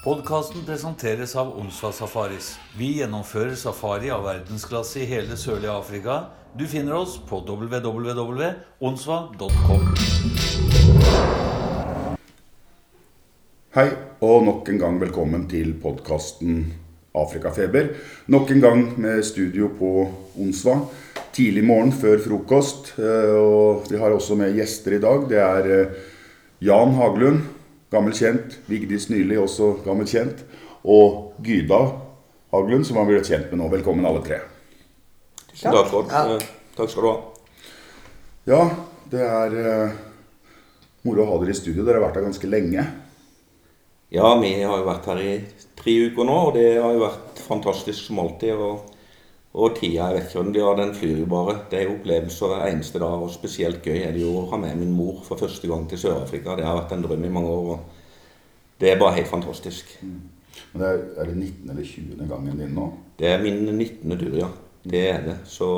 Podkasten presenteres av Onsva Safaris. Vi gjennomfører safari av verdensklasse i hele sørlige Afrika. Du finner oss på www.onsva.com. Hei, og nok en gang velkommen til podkasten Afrikafeber. Nok en gang med studio på Onsva. Tidlig morgen før frokost. Eh, Og vi har også med gjester i dag. Det er eh, Jan Haglund, gammel kjent. Vigdis Nyli, også gammel kjent. Og Gyda Haglund, som har blitt kjent med nå. Velkommen alle tre. Takk, Ja. Eh, Takk skal du ha. Ja, det er eh, moro å ha dere i studio. Dere har vært her ganske lenge. Ja, vi har jo vært her i tre uker nå, og det har jo vært fantastisk som alltid. Og, og tida, jeg vet ikke om ja, den flyr bare. Det er jo opplevelser hver eneste dag, og spesielt gøy er det jo å ha med min mor for første gang til Sør-Afrika. Det har vært en drøm i mange år, og det er bare helt fantastisk. Men det er, er det 19. eller 20. gangen din nå? Det er min 19. tur, ja. Det er det. Så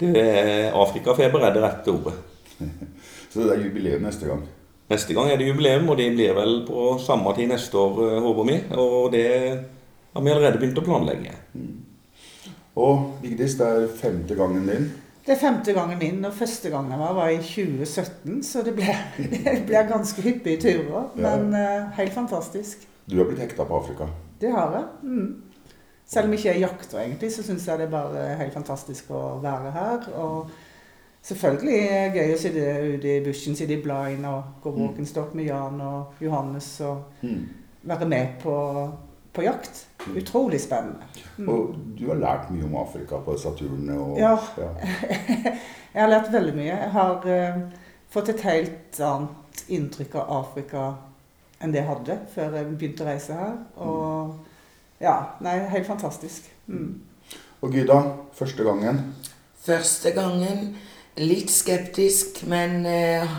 det er Afrikafeber er det rette ordet. Så det er jubileum neste gang. Neste gang er det jubileum, og det blir vel på samme tid neste år, eh, håper vi. Og det har vi allerede begynt å planlegge. Og Vigdis, det er femte gangen din. Det er femte gangen min, og første gangen var, var i 2017, så det ble, det ble ganske hyppige turer. Ja. Men eh, helt fantastisk. Du har blitt hekta på Afrika. Det har jeg. Mm. Selv om jeg ikke er jakter, egentlig, så syns jeg det er bare helt fantastisk å være her. Og selvfølgelig er det gøy å sitte ute i bushen, sitte i blind og gå walkenstock med Jan og Johannes og Mm. være med på, på jakt. Utrolig spennende. Mm. Og du har lært mye om Afrika på disse turene. Og, Ja. Jeg har lært veldig mye. Jeg har uh, fått et helt annet inntrykk av Afrika enn det jeg hadde før jeg begynte å reise her. Og ja, nei, helt fantastisk. Mm. Og Gyda, første gangen. Første gangen litt skeptisk, men uh,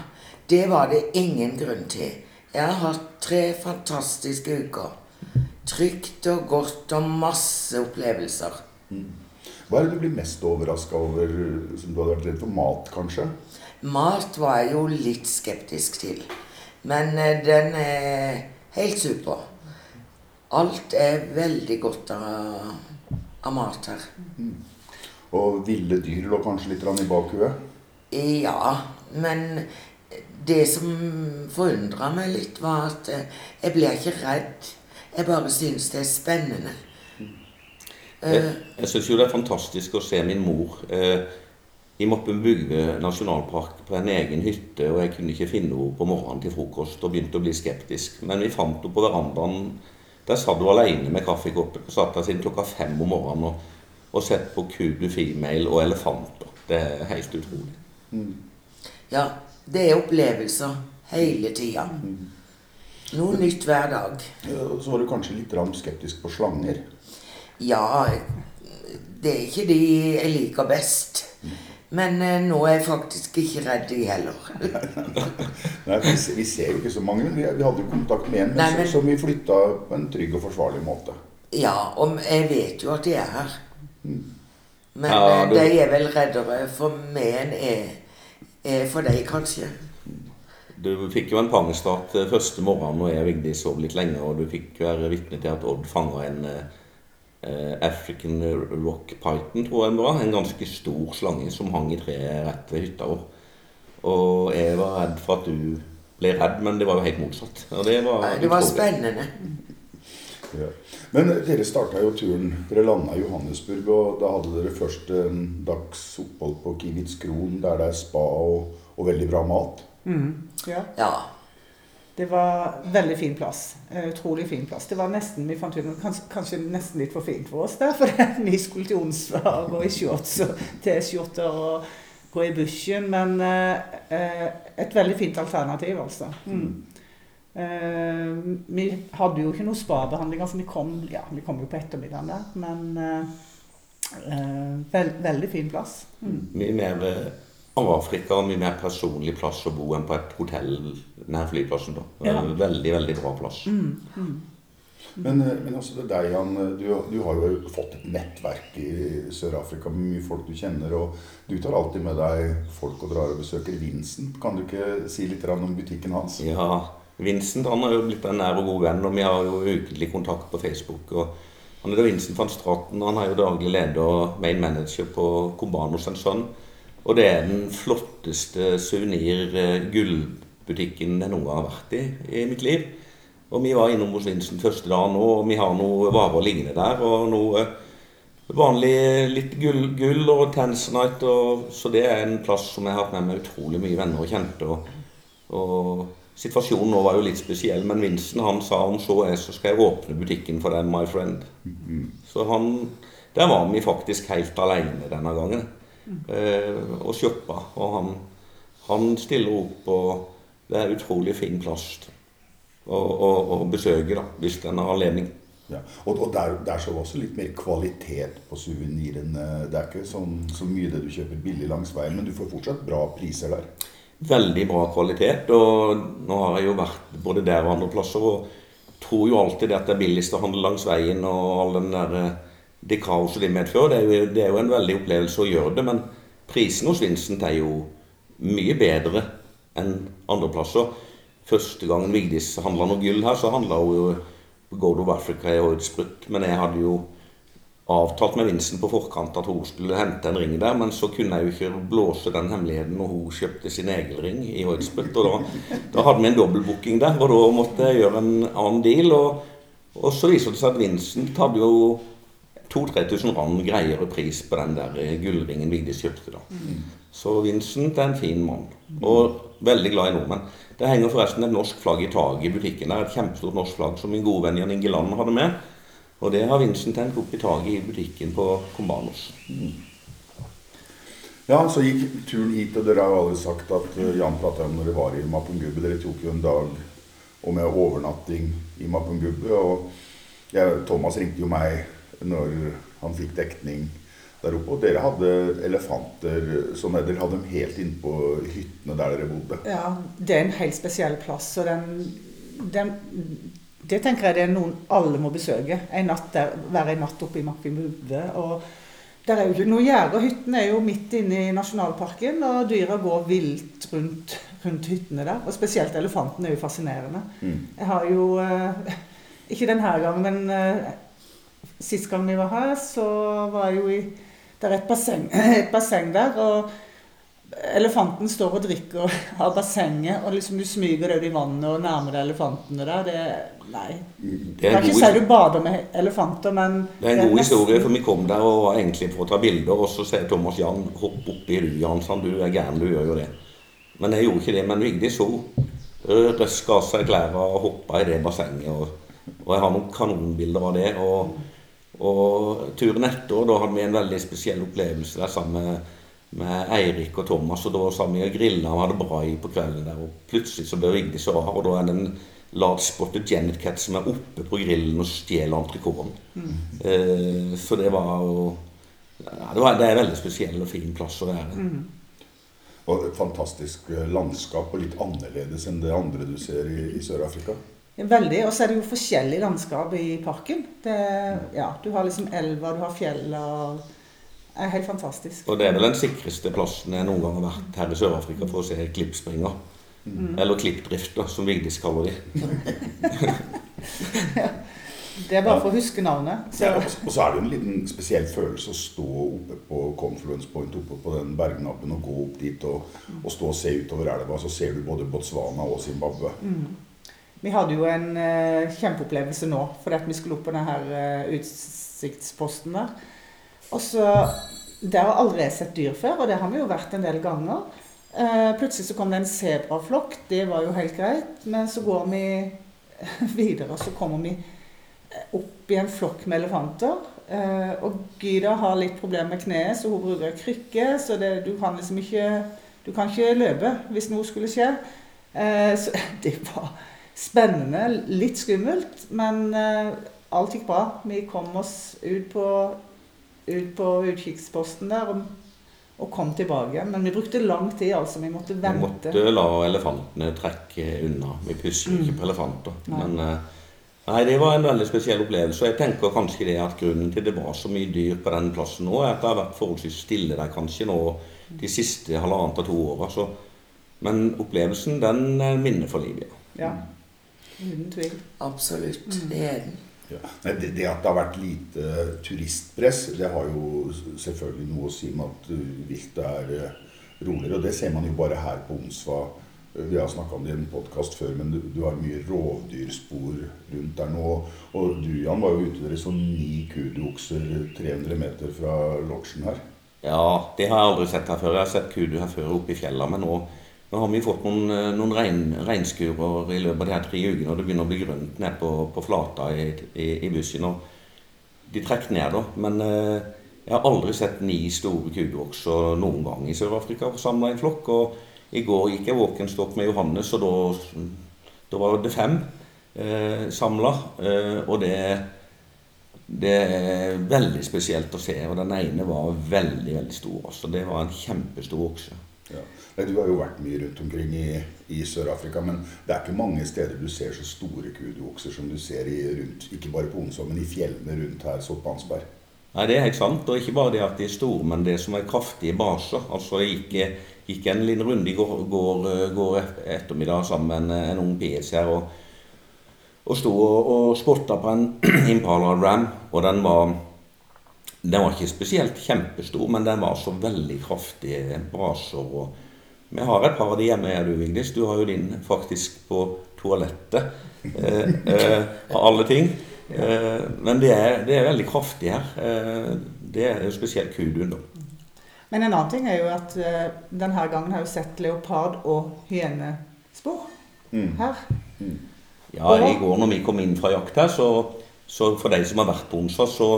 det var det ingen grunn til. Jeg har hatt tre fantastiske uker. Trygt og godt og masse opplevelser. Hva er det du blir mest overraska over som du hadde vært redd for? Mat, kanskje? Mat var jeg jo litt skeptisk til. Men eh, den er helt super. Alt er veldig godt av, av mat her. Og ville dyr lå kanskje litt i bakhuet? Ja, men det som forundra meg litt, var at eh, jeg ble ikke redd. Jeg bare synes det er spennende. Jeg, Eh, jeg syns jo det er fantastisk å se min mor eh, i Moppebugve nasjonalpark på en egen hytte, og jeg kunne ikke finne henne på morgenen til frokost og begynte å bli skeptisk. Men vi fant henne på verandaen. Der satt hun alene med kaffekoppen. Satt der siden klokka fem om morgenen og, og sett på kudu female og elefanter. Det er helt utrolig. ja, det er opplevelser hele tida. Noe nytt hver dag. Ja, Så var du kanskje litt skeptisk på slanger. Ja, det er ikke de jeg liker best. Men eh, nå er jeg faktisk ikke redd de heller. Nei, vi, ser, vi ser jo ikke så mange, vi, vi hadde jo kontakt med en Nei, men- som vi flytta på en trygg og forsvarlig måte. Ja, og jeg vet jo at de er her. Men Ja, eh, du- de er vel reddere for meg enn jeg er for deg, kanskje. Du fikk jo en pangstart eh, første morgenen når jeg og Vigdis sov litt lenge, og du fikk være vitne til at Odd fanga en eh, eh, African rock python, tror jeg det var. En ganske stor slange som hang i treet rett ved hytta vår. Og jeg var redd for at du ble redd, men det var jo helt motsatt. Og det var, Nei, Det var spennende. Ja. Men dere starta jo turen Dere landa i Johannesburg, og da hadde dere først en dags opphold på Kivits Kron, der det er spa og, og veldig bra mat. Ja. Ja. Det var veldig fin plass. Eh, utrolig fin plass. Det var nesten, vi fant ut, kanskje, kanskje nesten litt for fint for oss der, for vi skulle til Onsva og gå i shorts og T-skjorter og gå i bushen. Men eh, eh, et veldig fint alternativ, altså. Mm. Eh, vi hadde jo ikke noe spabehandlinger, for vi kom, ja, vi kom jo på ettermiddagen der. Men eh, veld, veldig fin plass. Mm. Mye mer eh, Afrika og mye mer personlig plass å bo enn på et hotell nær flyplassen. da. Ja. Veldig, veldig bra plass. Men, mm. men også det deg, Jan. Du, du har jo fått et nettverk i Sør-Afrika med mye folk du kjenner. Og du tar alltid med deg folk og drar og besøker Vincent. Kan du ikke si litt om butikken hans? Ja, Vincent han har jo blitt en nær og god venn, og vi har jo ukentlig kontakt på Facebook. og Han er da Vincent van Straten, han er jo daglig leder og main manager på Combanos sønn. Og det er den flotteste suvenir-gullbutikken jeg noen gang har vært i i mitt liv. Og vi var innom hos Vincent første dagen og vi har noe varer liggende der. Og noe vanlig litt gull, gull og Tanzanite. Og, så det er en plass som jeg har hatt med meg utrolig mye venner og kjente. Og, og situasjonen nå var jo litt spesiell, men Vincent han sa om så er, så skal jeg åpne butikken for deg, my friend. Så han Der var vi faktisk helt alene denne gangen. Eh, og shoppa. Og han, han stiller opp, og det er utrolig fin plass å, å, å besøke, da, hvis en har anledning. Ja. Og, og der, der så også litt mer kvalitet på suvenirene. Det er ikke sånn, så mye det du kjøper billig langs veien, men du får fortsatt bra priser der. Veldig bra kvalitet. Og nå har jeg jo vært både der og andre plasser og tror jo alltid det at det er billigst å handle langs veien og all den der eh, det kaoset det medfører. Det er, jo, det er jo en veldig opplevelse å gjøre det, men prisen hos Vincent er jo mye bedre enn andreplasser. Første gangen Vigdis handla noe gull her, så handla hun jo Gold of Africa i Oid brutt. Men jeg hadde jo avtalt med Vincent på forkant at hun skulle hente en ring der, men så kunne jeg jo ikke blåse den hemmeligheten når hun kjøpte sin egen ring i Sprut. Og da, da hadde vi en dobbeltbooking der, og da måtte jeg gjøre en annen deal. Og, og så viser det seg at Vincent hadde jo 2000-3000 rand greiere pris på den der gullringen Vigdis kjøpte. da. Så Vincent er en fin mann, og veldig glad i nordmenn. Det henger forresten et norsk flagg i taket i butikken. Det er et kjempestort norsk flagg som min gode venn Jan Inge Land hadde med. Og det har Vincent tent opp i taket i butikken på Combanos. Ja, så gikk turen hit, og dere har jo alle sagt at eh, Jan prata om når dere var i Mapungubbe. Dere tok jo en dag og med overnatting i Mapungubbe. Og jeg, Thomas ringte jo meg når han fikk dekning der oppe. Og dere hadde elefanter som dere hadde dem helt innpå hyttene der dere bodde. Ja, det er en helt spesiell plass. Og den, den Det tenker jeg det er noen alle må besøke. En natt der, være en natt oppe i. Og der er jo ikke noe gjerde. Hyttene er jo midt inne i nasjonalparken, og dyra går vilt rundt, rundt hyttene der. Og spesielt elefanten er jo fascinerende. Mm. Jeg har jo eh, Ikke denne gangen, men eh, sist gang vi var her, så var jeg jo i Det er et basseng, et basseng der, og elefanten står og drikker av bassenget, og liksom du smyger deg i vannet og nærmer deg elefantene der. Det Nei. Det er kan ikke si du bader med elefanter, men Det er en god historie, for vi kom der og var egentlig for å ta bilder, og så sier Thomas Jan 'hopp oppi du, Jan', sa han. Du er gæren, du gjør jo det. Men jeg gjorde ikke det. Men Vigdis hun røska av seg klærne og hoppa i det bassenget. Og, og jeg har noen kanonbilder av det. Og, og turen etter, da hadde vi en veldig spesiell opplevelse der sammen med, med Eirik og Thomas. Og da satt vi og grilla og hadde brai på kvelden der, og plutselig så ble Vigdis så rar, og da er det en large spotted Janet Cat som er oppe på grillen og stjeler entrecôten. Eh, så det var jo ja, det, var, det er en veldig spesiell og fin plass å være. Og et fantastisk eh, landskap, og litt annerledes enn det andre du ser i, i Sør-Afrika. Veldig. Og så er det jo forskjellig landskap i parken. Det, ja, du har liksom elva, du har fjella. Det er helt fantastisk. Og det er vel den sikreste plassen jeg noen gang har vært her i Sør-Afrika for å se klippspringer. Eller klippdrifter, som Vigdis kaller de. Det er bare for å huske navnet. Så, Ja, og så er det jo en liten spesiell følelse å stå oppe på Confluence Point, oppe på den bergnappen, og gå opp dit og, og stå og se utover elva. Så ser du både Botswana og Zimbabwe. Vi hadde jo en uh, kjempeopplevelse nå, fordi at vi skulle opp på denne her, eh, utsiktsposten der. Og så Der har aldri sett dyr før, og det har vi jo vært en del ganger. Uh, plutselig så kom det en sebraflokk. Det var jo helt greit. Men så går vi videre, og så kommer vi opp i en flokk med elefanter. Uh, og Gyda har litt problemer med kneet, så hun bruker krykke. Så det, du kan liksom ikke Du kan ikke løpe hvis noe skulle skje. Uh, så det var spennende. Litt skummelt, men eh, alt gikk bra. Vi kom oss ut på, ut på utkikksposten der og, og kom tilbake. Men vi brukte lang tid, altså. Vi måtte vente. Vi måtte la elefantene trekke unna. Vi pusser jo ikke på elefanter. Nei. Men eh, nei, det var en veldig spesiell opplevelse. Og jeg tenker kanskje det at grunnen til det var så mye dyr på den plassen nå, er at det har vært forholdsvis stille der kanskje nå de siste halvannet til to åra. Men opplevelsen, den minner for livet. Ja. Uten tvil. Absolutt. Det er den. Ja. Nei, det, det at det har vært lite turistpress, det har jo selvfølgelig noe å si med at uh, viltet er uh, roligere. Og det ser man jo bare her på Onsva. Uh, Vi har snakka om det i en podkast før, men du, du har mye rovdyrspor rundt der nå. Og du Jan var jo ute dere så ni kuduokser 300 meter fra lodgen her. Ja, det har jeg aldri sett her før. Jeg har sett kudu her før oppe i fjellene, men nå, nå har vi fått noen, eh, noen regn, regnskurer i løpet av de her tre ukene, og det begynner å bli grønt nede på, på flata i, i, i bussen. Og de trekker ned, da. Men eh, jeg har aldri sett ni store kuduokser noen gang i Sør-Afrika samla en flokk. Og i går gikk jeg walkenstokk med Johannes, og da, da var det fem eh, samla. Eh, og det det er veldig spesielt å se. Og den ene var veldig veldig stor. også. Det var en kjempestor okse. Ja. Du har jo vært mye rundt omkring i, i Sør-Afrika, men det er ikke mange steder du ser så store kuduokser som du ser i, rundt, ikke bare på Onså, men i fjellene rundt her, Sottbansberg. Nei, det er helt sant. Og ikke bare det at de er store, men det som er kraftige baser. Altså, jeg gikk, gikk en liten runde i går, går, går ettermiddag sammen med en, en ung PS her. og og sto og, og spotta på en Impala Ram, og den var Den var ikke spesielt kjempestor, men den var så veldig kraftig braser. og Vi har et par av de hjemme, du Vigdis. Du har jo din faktisk på toalettet. Eh, eh, av alle ting. Eh, men det er, det er veldig kraftig her. Eh, det er spesielt kuduen, da. Men en annen ting er jo at uh, denne gangen har jeg sett leopard- og hyenespor Mm. her. Ja, i går når vi kom inn fra jakt her, så, så for de som har vært på onsdag, så,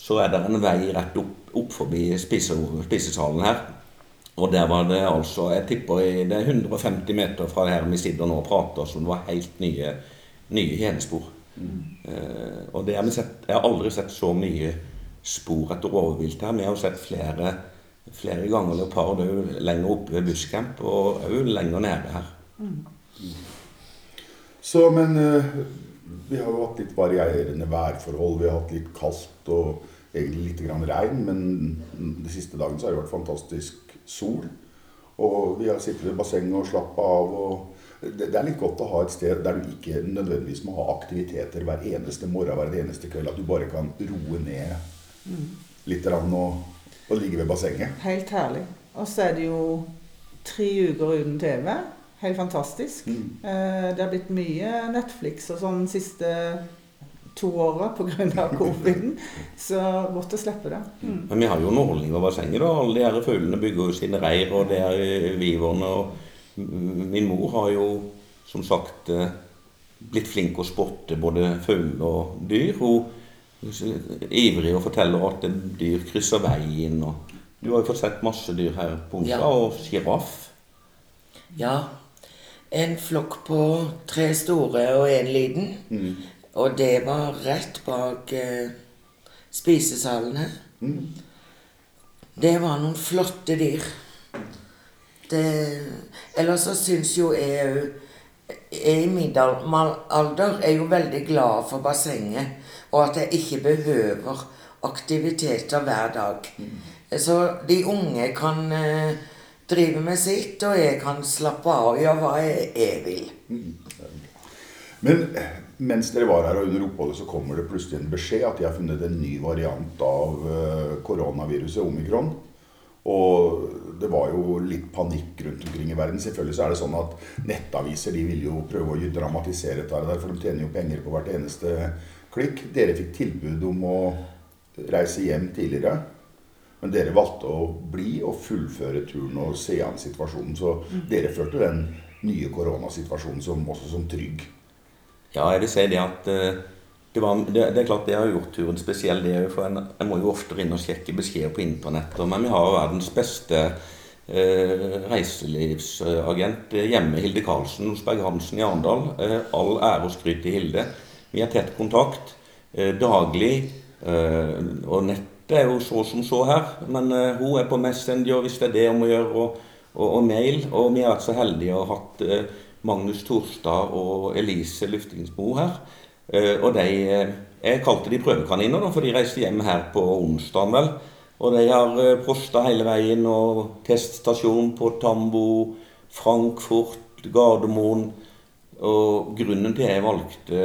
så er det en vei rett opp, opp forbi spise, spisesalen her. Og der var det altså Jeg tipper det er 150 meter fra her vi sitter nå og prater, som var helt nye, nye hyenespor. Eh, og det har vi sett, jeg har aldri sett så mye spor etter rovvilt her. Vi har jo sett flere, flere ganger leopard òg lenger oppe ved busscamp, og òg lenger nede her. Så, men eh, vi har jo hatt litt varierende værforhold. Vi har hatt litt kaldt og egentlig litt grann regn, men de siste dagene så har det vært fantastisk sol. Og vi har sittet ved bassenget og slappa av. og det, er litt godt å ha et sted der du ikke nødvendigvis må ha aktiviteter hver eneste morgen hver eneste kveld. At du bare kan roe ned litt og, og ligge ved bassenget. Helt herlig. Og så er det jo tre uker uten TV. Helt fantastisk. Mm. Eh, det har blitt mye Netflix og sånn siste to åra pga. coviden. Så godt å slippe det. Mm. Men vi har jo underholdning over bassenget. da. Alle de her fuglene bygger jo sine reir, og det er viverne. Og min mor har jo som sagt eh, blitt flink å spotte både fugler og dyr. Hun er ivrig og forteller at dyr krysser veien. og Du har jo fått sett masse dyr her på onsdag, Ja. og sjiraff. Ja. En flokk på tre store og én liten. Mm. Og det var rett bak eh, spisesalen her. Mm. Det var noen flotte dyr. Det, ellers så syns jo jeg òg Jeg i middelalder er jo veldig glad for bassenget, og at jeg ikke behøver aktiviteter hver dag. Så de unge kan eh, drive med sitt, og jeg kan slappe av og gjøre hva jeg, jeg vil. Men eh, mens dere var her og under oppholdet, så kommer det plutselig en beskjed at de har funnet en ny variant av eh, koronaviruset, omikron. Og det var jo litt panikk rundt omkring i verden. Selvfølgelig så er det sånn at nettaviser de vil jo prøve å dramatisere dette, her, for de tjener jo penger på hvert eneste klikk. Dere fikk tilbud om å reise hjem tidligere. Men dere valgte å bli og fullføre turen og se an situasjonen. Så dere følte den nye koronasituasjonen som, også som trygg. Ja, jeg vil si det at eh, det, var, det, det er klart det har gjort turen spesiell, det. For en, jeg må jo oftere inn og sjekke beskjeder på internett. Men vi har verdens beste eh, reiselivsagent hjemme, Hilde Karlsen hos Berg-Hansen i Arendal. Eh, all ære og skryt til Hilde. Vi har tett kontakt eh, daglig. Eh, og nettet er jo så som så her. Men eh, hun er på Messenger hvis det er det hun må gjøre, og, og, og mail. Og vi har vært så heldige å ha hatt eh, Magnus Torstad og Elise Luftingsmo her. Eh, og de eh, Jeg kalte de prøvekaniner, da, for de reiste hjem her på onsdag, vel. Og de har prosta hele veien, og teststasjon på Tambo, Frankfurt, Gardermoen. Og grunnen til jeg valgte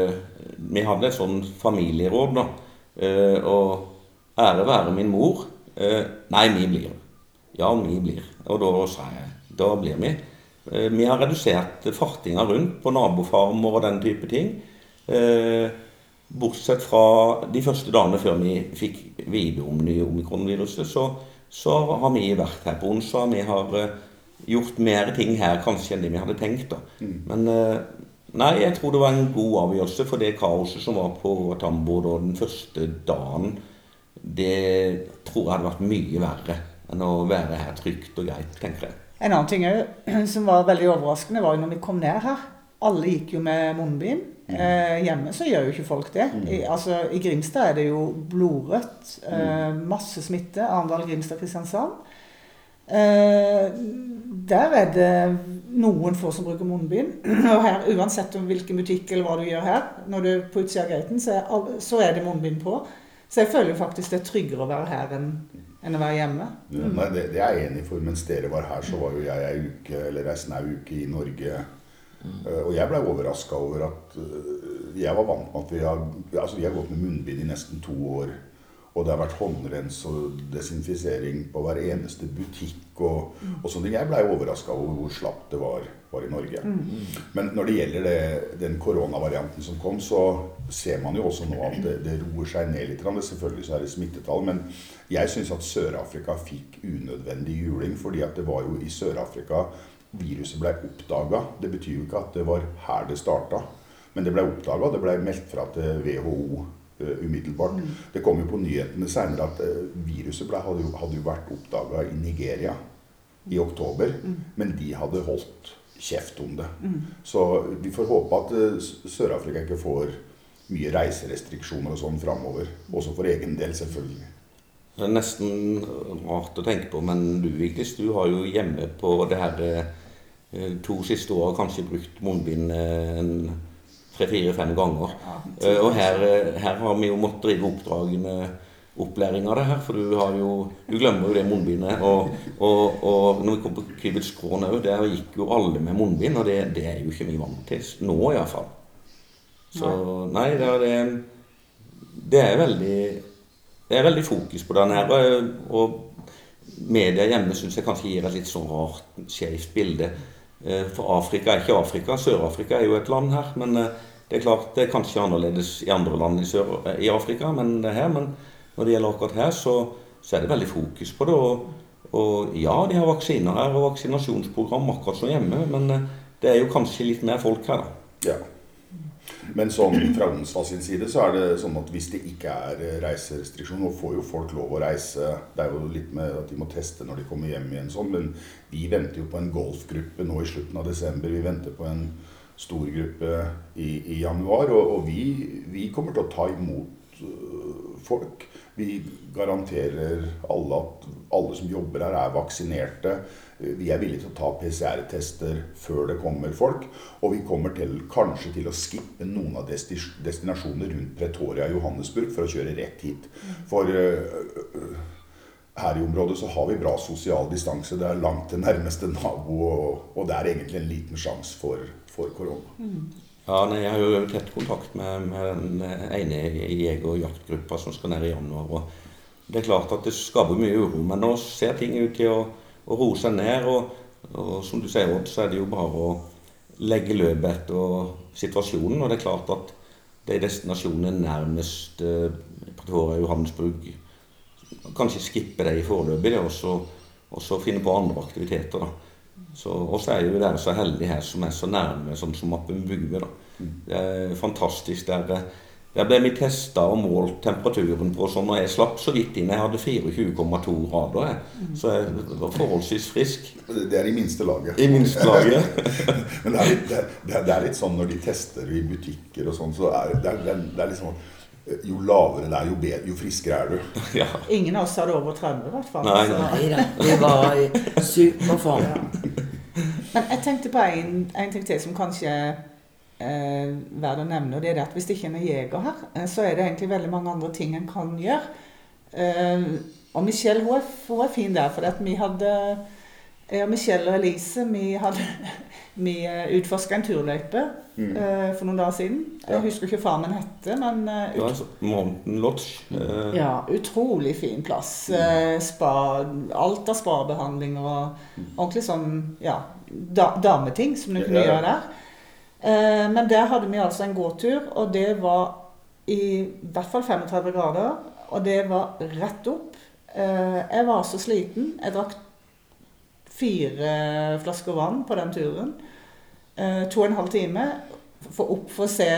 Vi hadde et sånn familieråd, da. Eh, og ære være min mor. Eh, nei, vi blir. Ja, vi blir. Og da sa jeg da blir vi. Eh, vi har redusert fartinga rundt på nabofarmer og den type ting. Eh, bortsett fra de første dagene før vi fikk vite om nye omikronviruset, så, så har vi vært her på onsdag. Vi har eh, gjort mer ting her kanskje enn det vi hadde tenkt. da. Mm. Men nei, jeg tror det var en god avgjørelse, for det kaoset som var på Tambo da den første dagen, det tror jeg hadde vært mye verre enn å være her trygt og greit, tenker jeg. En annen ting også, som var veldig overraskende, var jo når vi kom ned her. Alle gikk jo med munnbind. Eh, hjemme så gjør jo ikke folk det. I, altså, I Grimstad er det jo blodrødt. Eh, masse smitte. Arendal, Grimstad, Kristiansand. Eh, der er det noen få som bruker munnbind. Og her, uansett om hvilken butikk eller hva du gjør her, når du er på utsida av gaten, så er, så er det munnbind på. Så jeg føler faktisk det er tryggere å være her enn enn å være hjemme. Ja, Nei, det, det er jeg enig for. Mens dere var her, så var jo jeg ei uke, eller ei snau uke i Norge. Eh, og jeg blei overraska over at eh, jeg var vant med at vi har altså vi har gått med munnbind i nesten to år. Og det har vært håndrens og desinfisering på hver eneste butikk. og, og sånne ting. Jeg blei overraska over hvor slapt det var, var i Norge. Men når det gjelder det, den koronavarianten som kom, så ser man jo også nå at det, det roer seg ned litt. Selvfølgelig så er det smittetall, men jeg syns at Sør-Afrika fikk unødvendig juling. fordi at det var jo i Sør-Afrika viruset ble oppdaga. Det betyr jo ikke at det var her det starta. Men det ble oppdaga, det ble meldt fra til WHO eh, umiddelbart. Det kom jo på nyhetene seinere at eh, viruset ble, hadde, jo, hadde jo vært oppdaga i Nigeria i oktober. Men de hadde holdt kjeft om det. Så vi får håpe at eh, Sør-Afrika ikke får mye reiserestriksjoner og sånn framover. Også for egen del, selvfølgelig. Det er nesten rart å tenke på, men du Vigdis, du har jo hjemme på det her eh, to siste åra kanskje brukt munnbind eh, tre-fire-fem ganger. Ja, Og her, her har vi jo måttet drive oppdragende opplæring av det her, for du har jo Du glemmer jo det munnbindet. Og, og, og når vi kom på Kvibitskrån òg, der gikk jo alle med munnbind, og det, det er jo ikke vi vant til. Nå iallfall. Så nei, det er, det, det er veldig det er veldig fokus på den her. og- Og media hjemme syns jeg kanskje gir et litt sånn rart, skjevt bilde. Eh, For Afrika er ikke Afrika. Sør-Afrika er jo et land her. Men eh, det er klart det er kanskje annerledes i andre land i, Sør eh, i Afrika men det her. Men når det gjelder akkurat her, så, så er det veldig fokus på det. Og, og ja, de har vaksiner her og vaksinasjonsprogram akkurat som hjemme. Men eh, det er jo kanskje litt mer folk her, da. Ja. Men sånn fra Onsdag sin side så er det sånn at hvis det ikke er reiserestriksjoner reiserestriksjon, nå får jo folk lov å reise Det er jo litt med at de må teste når de kommer hjem igjen, sånn, men vi venter jo på en golfgruppe nå i slutten av desember. Vi venter på en stor gruppe i, i januar, og, og vi, vi kommer til å ta imot øh, folk. Vi garanterer alle at alle som jobber her, er vaksinerte. Vi er villige til å ta PCR-tester før det kommer folk. Og vi kommer til, kanskje til å skippe noen av destinasjonene rundt Pretoria og Johannesburg for å kjøre rett hit. For øh, her i området så har vi bra sosial distanse. Det er langt til nærmeste nabo, og, det er egentlig en liten sjanse for, for korona. Ja, nei, Jeg har jo tett kontakt med, den ene jeger- og jaktgruppa som skal ned i januar. og Det er klart at det skaper mye uro, men nå ser ting ut til å, å roe seg ned. Og, og som du sier, Odd, så er det jo bare å legge løpet etter situasjonen. Og det er klart at de destinasjonene nærmest eh, Pretoria Johannesburg Kanskje skippe de foreløpig, og så finne på andre aktiviteter. da. Så, og så er jo dere så heldige her som er så nærme, sånn som oppe med bue. Det er fantastisk. Der, der ble vi testa og målt temperaturen på sånn, og jeg slapp så vidt inn. Jeg hadde 24,2 grader, jeg. så jeg var forholdsvis frisk. Det er i minste laget. I minstelaget. Men det er, litt, det, er, det er litt sånn når de tester i butikker og sånn, så er det, det, er, det er litt sånn jo lavere det er, jo, bedre, jo friskere er du. ja. Ingen av oss hadde over 30 i hvert fall. Nei, nei. Nei da, vi var i superform. Men jeg tenkte på en, en ting til som kanskje eh, verdt å nevne. og det er det at Hvis det ikke er noen jeger her, eh, så er det egentlig veldig mange andre ting en kan gjøre. Eh, og Michelle hun er, hun er fin der, for at vi hadde Jeg og Michelle og Elise vi, hadde, vi utforska en turløype eh, for noen dager siden. Ja. Jeg husker ikke hva farmen hette, men Ja, var en sånn Mountain Lodge. Uh... ja, utrolig fin plass. Eh, spa, alt av spabehandling og ordentlig sånn ja, da, dameting som du kunne Ja, ja. gjøre der. Eh, men der hadde vi altså en gåtur, og det var i hvert fall 35 grader. Og det var rett opp. Eh, jeg var så sliten. Jeg drakk fire flasker vann på den turen. Eh, to og en halv time. For opp for å se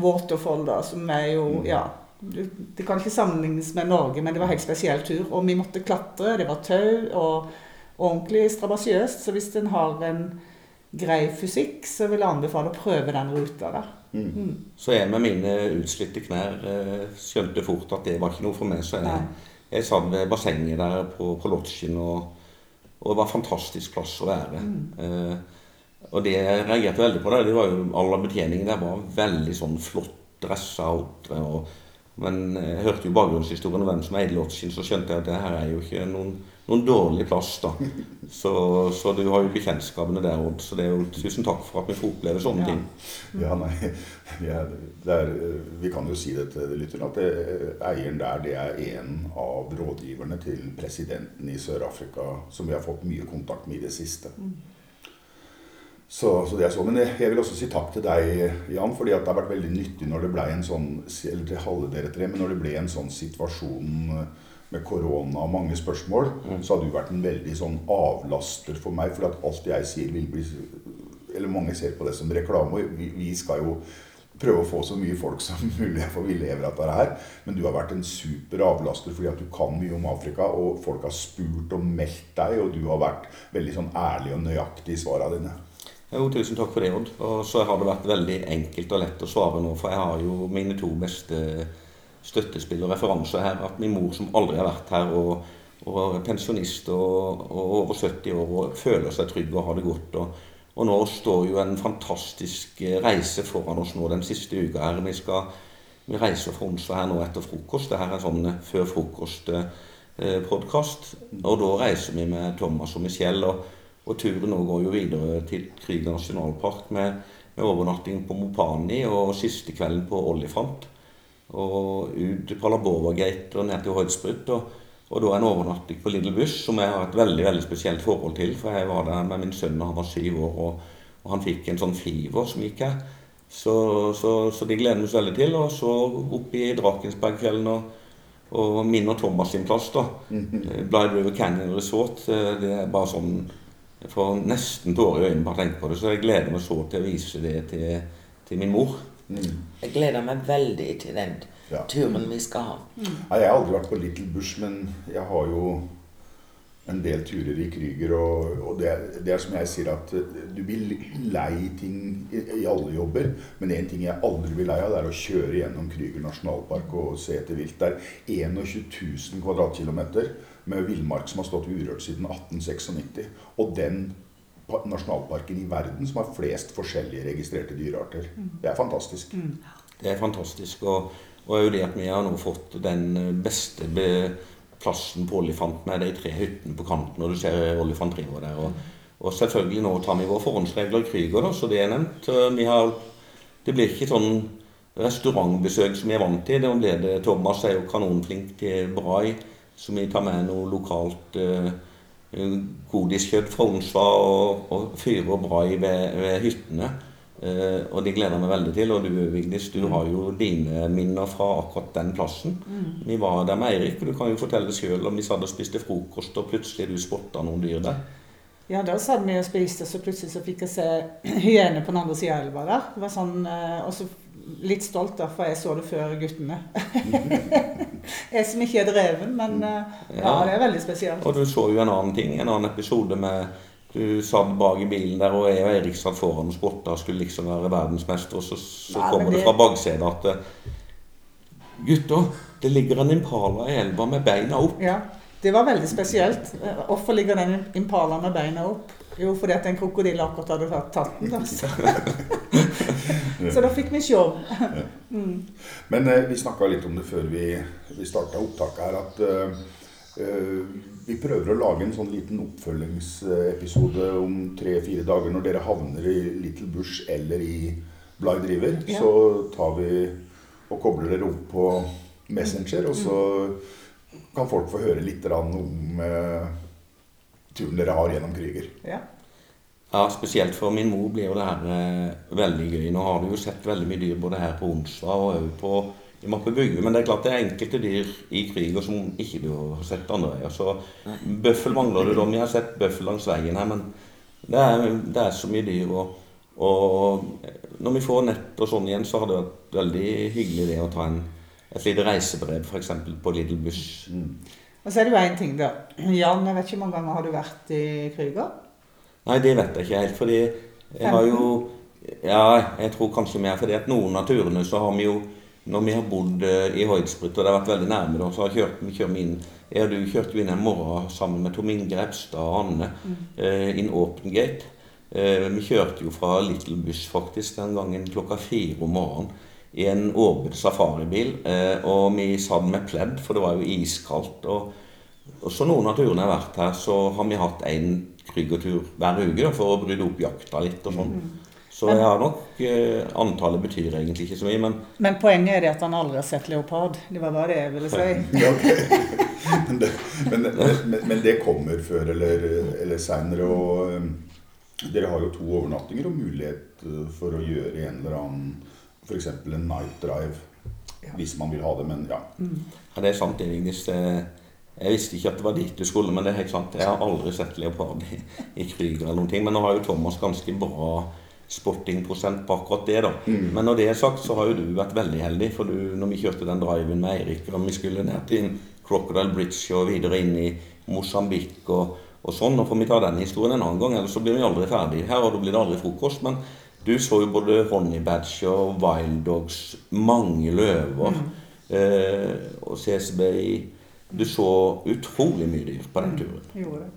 waterfall, da, som er jo Ja. Det kan ikke sammenlignes med Norge, men det var en helt spesiell tur. Og vi måtte klatre, det var tau, og ordentlig strabasiøst. Så hvis en har en grei fysikk, så vil jeg anbefale å prøve den ruta der. Mm. Så jeg med mine utslitte knær eh, skjønte fort at det var ikke noe for meg. Så jeg, jeg ved bassenget der på, på lodgen, og, og det var en fantastisk plass å være. Eh, og det jeg reagerte veldig på, det, det var jo alle betjeningen der var veldig sånn flott dressa outre. Og, men jeg hørte jo bakgrunnshistorien om hvem som eide lodgen, så skjønte jeg at det her er jo ikke noen, noen dårlig plass, da. Så, så du har jo bekjentskapene der, òg. Så det er jo tusen takk for at vi får oppleve sånne Ja. ting. Ja, nei, vi, er, det er, vi kan jo si det til lytterne at det, eieren der det er en av rådgiverne til presidenten i Sør-Afrika som vi har fått mye kontakt med i det siste. Så, så det er så. Men jeg vil også si takk til deg, Jan, fordi at det har vært veldig nyttig når det ble en sånn Eller til alle dere tre, men når det ble en sånn situasjon med korona og mange spørsmål, så har du vært en veldig sånn avlaster for meg. For at alt jeg sier, vil bli Eller mange ser på det som reklame. og Vi, vi skal jo prøve å få så mye folk som mulig, for vi lever av dette her. Men du har vært en super avlaster fordi at du kan mye om Afrika, og folk har spurt og meldt deg, og du har vært veldig sånn ærlig og nøyaktig i svarene dine. Jo, tusen takk for det, Odd. Og så har det vært veldig enkelt og lett å svare nå, for jeg har jo mine to beste støttespill og referanser her. At min mor, som aldri har vært her, og, og pensjonist og, og over 70 år, og føler seg trygg og har det godt. Og, og nå står jo en fantastisk eh, reise foran oss nå den siste uka her. Vi skal vi reiser fra onsdag her nå etter frokost. Dette er sånn eh, før frokost-podkast. Og da reiser vi med Thomas og Michelle. Og, og turen nå går jo videre til Krüger nasjonalpark med, med overnatting på Mopani og siste kvelden på Olifant. Og ut til Palabova-gate og ned til Hoidsbrut. Og, og da en overnatting på Little Bush, som jeg har et veldig veldig spesielt forhold til. For jeg var der med min sønn da han var syv år, og, og han fikk en sånn fever som gikk her. Så, så, så de gleder vi oss veldig til. Og så opp i Drakensbergfjellene og, og min og Thomas sin plass, da. Blind River Canyon Resort. eh, Det er bare sånn Jeg får nesten tårer i øynene bare tenke på det. Så jeg gleder meg så til å vise det til, til min mor. Jeg gleder meg veldig til den Ja. turen vi skal ha. Nei, jeg har aldri vært på Little Bush, men jeg har jo en del turer i Krüger, og, og det, er- det er som jeg sier at eh, du blir lei ting i, i alle jobber, men en ting jeg aldri blir lei av, det er å kjøre gjennom Krüger nasjonalpark og se etter vilt. Det er 21 000 kvadratkilometer med villmark som har stått urørt siden 1896, og den pa- nasjonalparken i verden som har flest forskjellige registrerte dyrearter. Det er fantastisk. Det er fantastisk. Og, og er jo det at vi har nå fått den eh, beste be plassen på Olifant er de tre hyttene på kanten, og du ser Olifant der. Og, og selvfølgelig nå tar vi våre forhåndsregler i Krüger, så det er nevnt. Eh, Vi har, det blir ikke sånn restaurantbesøk som vi er vant til. Det blir det Thomas er jo kanonflink til Brai, så vi tar med noe lokalt eh, godiskjøtt fra Onsdag og, og fyrer Brai ved, ved hyttene. Uh, og det gleder jeg meg veldig til. Og du Vigdis, du har jo dine minner fra akkurat den plassen. Vi var der med Eirik, og du kan jo fortelle sjøl om vi satt og spiste frokost, og plutselig du spotta noen dyr der. Ja, da satt vi og spiste, så plutselig så fikk jeg se hyener på den andre sida av elva der. Det var sånn, uh, og så litt stolt da, for jeg så det før guttene. jeg som ikke er dreven, men eh, ja, Ja. det er veldig spesielt. Og du så jo en annen ting, en annen episode med du satt bak i bilen der, og jeg og Erik satt foran og spotta og skulle liksom være verdensmester, og så, så Nei, kommer det det- fra baksetet at eh, Gutter, det ligger en impala i elva med beina opp. Ja, det var veldig spesielt. Eh, Hvorfor ligger den impala med beina opp? Jo, fordi at en krokodille akkurat hadde tatt, den. Altså. Så. da fikk vi show. Men eh, vi snakka litt om det før vi, vi starta opptaket her, at eh, Eh, vi prøver å lage en sånn liten oppfølgingsepisode om tre-fire dager når dere havner i Little Bush eller i Bly Driver. Ja. Så tar vi og kobler dere opp på Messenger, og så kan folk få høre litt om eh, turen dere har gjennom kriger. Ja. Ja, Spesielt for min mor blir jo det her eh, veldig gøy. Nå har du jo sett veldig mye dyr både her på onsdag og òg på i Mappe Bygge. Men det er klart det er enkelte dyr i kriger som ikke du har sett andre veier. Så bøffel mangler du da. Vi har sett bøffel langs veien her, men det er, det er så mye dyr. Og, og når vi får nett og sånn igjen, så har det vært veldig hyggelig det å ta en, et lite reisebrev f.eks. på Little Bush. Og så er det jo én ting, da. Jan, jeg vet ikke hvor mange ganger har du vært i Krüger? Nei, det vet jeg ikke helt, fordi jeg har jo Ja, jeg tror kanskje mer fordi at noen av turene så har vi jo Når vi har bodd eh, i Hoidsprut, og det har vært veldig nærme, da, så har kjørt, vi kjørt inn Jeg og du kjørte inn en morgen sammen med Tom Inge Repstad og Anne eh, inn Open Gate. Eh, vi kjørte jo fra Little Bush faktisk den gangen klokka fire om morgenen i en åpen safaribil. Eh, og vi satt med pledd, for det var jo iskaldt. og og så noen av turene jeg har vært her, så har vi hatt en kryggertur hver uke da, for å bryte opp jakta litt og sånn. Så jeg har nok eh, Antallet betyr egentlig ikke så mye, men Men poenget er det at han aldri har sett leopard. Det var bare det jeg ville si. Ja, men, det, men, men, men det kommer før eller, eller seinere. Og um, dere har jo to overnattinger og mulighet uh, for å gjøre en eller annen F.eks. en night drive. Hvis man vil ha det, men ja. ja, det er sant. det, Vigdis. Jeg visste ikke at det var dit du skulle, men det er helt sant. Jeg har aldri sett leopard i, i kriger eller noen ting. Men nå har jo Thomas ganske bra spottingprosent på akkurat det, da. Men når det er sagt, så har jo du vært veldig heldig. For du, når vi kjørte den driven med Eirik, og vi skulle ned til Crocodile Bridge og videre inn i Mosambik og, og sånn, nå får vi ta den historien en annen gang, ellers så blir vi aldri ferdig her, og da blir det aldri frokost. Men du så jo både Honey Badge og Wild Dogs, mange løver, eh, og CSB Du så utrolig mye dyr på den turen. Gjorde det.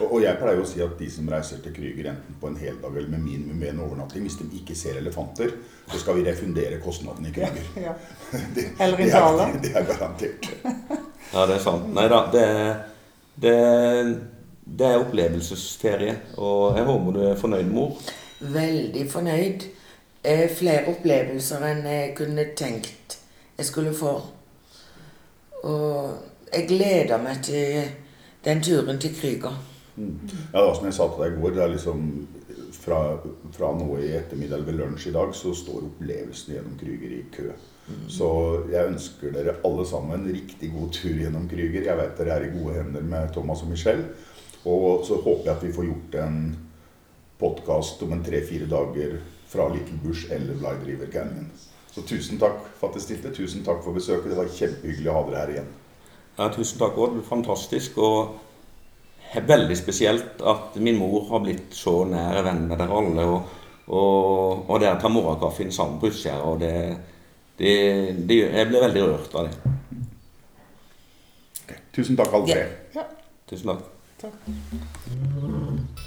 Og, og jeg pleier å si at de som reiser til Krüger enten på en heldag eller med minimum en overnatting, hvis de ikke ser elefanter, så skal vi refundere kostnadene i Krüger. Ja. Det, Eller i Dala. er, det er garantert. Ja, det er sant. Nei da, det, det, det er opplevelsesferie. Og jeg håper du er fornøyd, mor. Veldig fornøyd. Eh, flere opplevelser enn jeg kunne tenkt jeg skulle få. Og jeg gleder meg til den turen til Krüger. Ja, da, som jeg sa til deg i går, det er liksom fra, fra nå i ettermiddag ved lunsj i dag, så står opplevelsen gjennom Krüger i kø. Så jeg ønsker dere alle sammen en riktig god tur gjennom Krüger. Jeg vet dere er i gode hender med Thomas og Michelle. Og så håper jeg at vi får gjort en podkast om en tre-fire dager fra Little Bush eller Bly River Canyon. Så tusen takk for at dere stilte. Tusen takk for besøket. Det var kjempehyggelig å ha dere her igjen. Ja, tusen takk, Odd. Fantastisk. Og veldig spesielt at min mor har blitt så nær venn med dere alle. Og, og, og dere tar morgenkaffen sammen på utsida. Og det, det, det, jeg ble veldig rørt av det. Tusen takk, alle tre. Tusen takk. takk.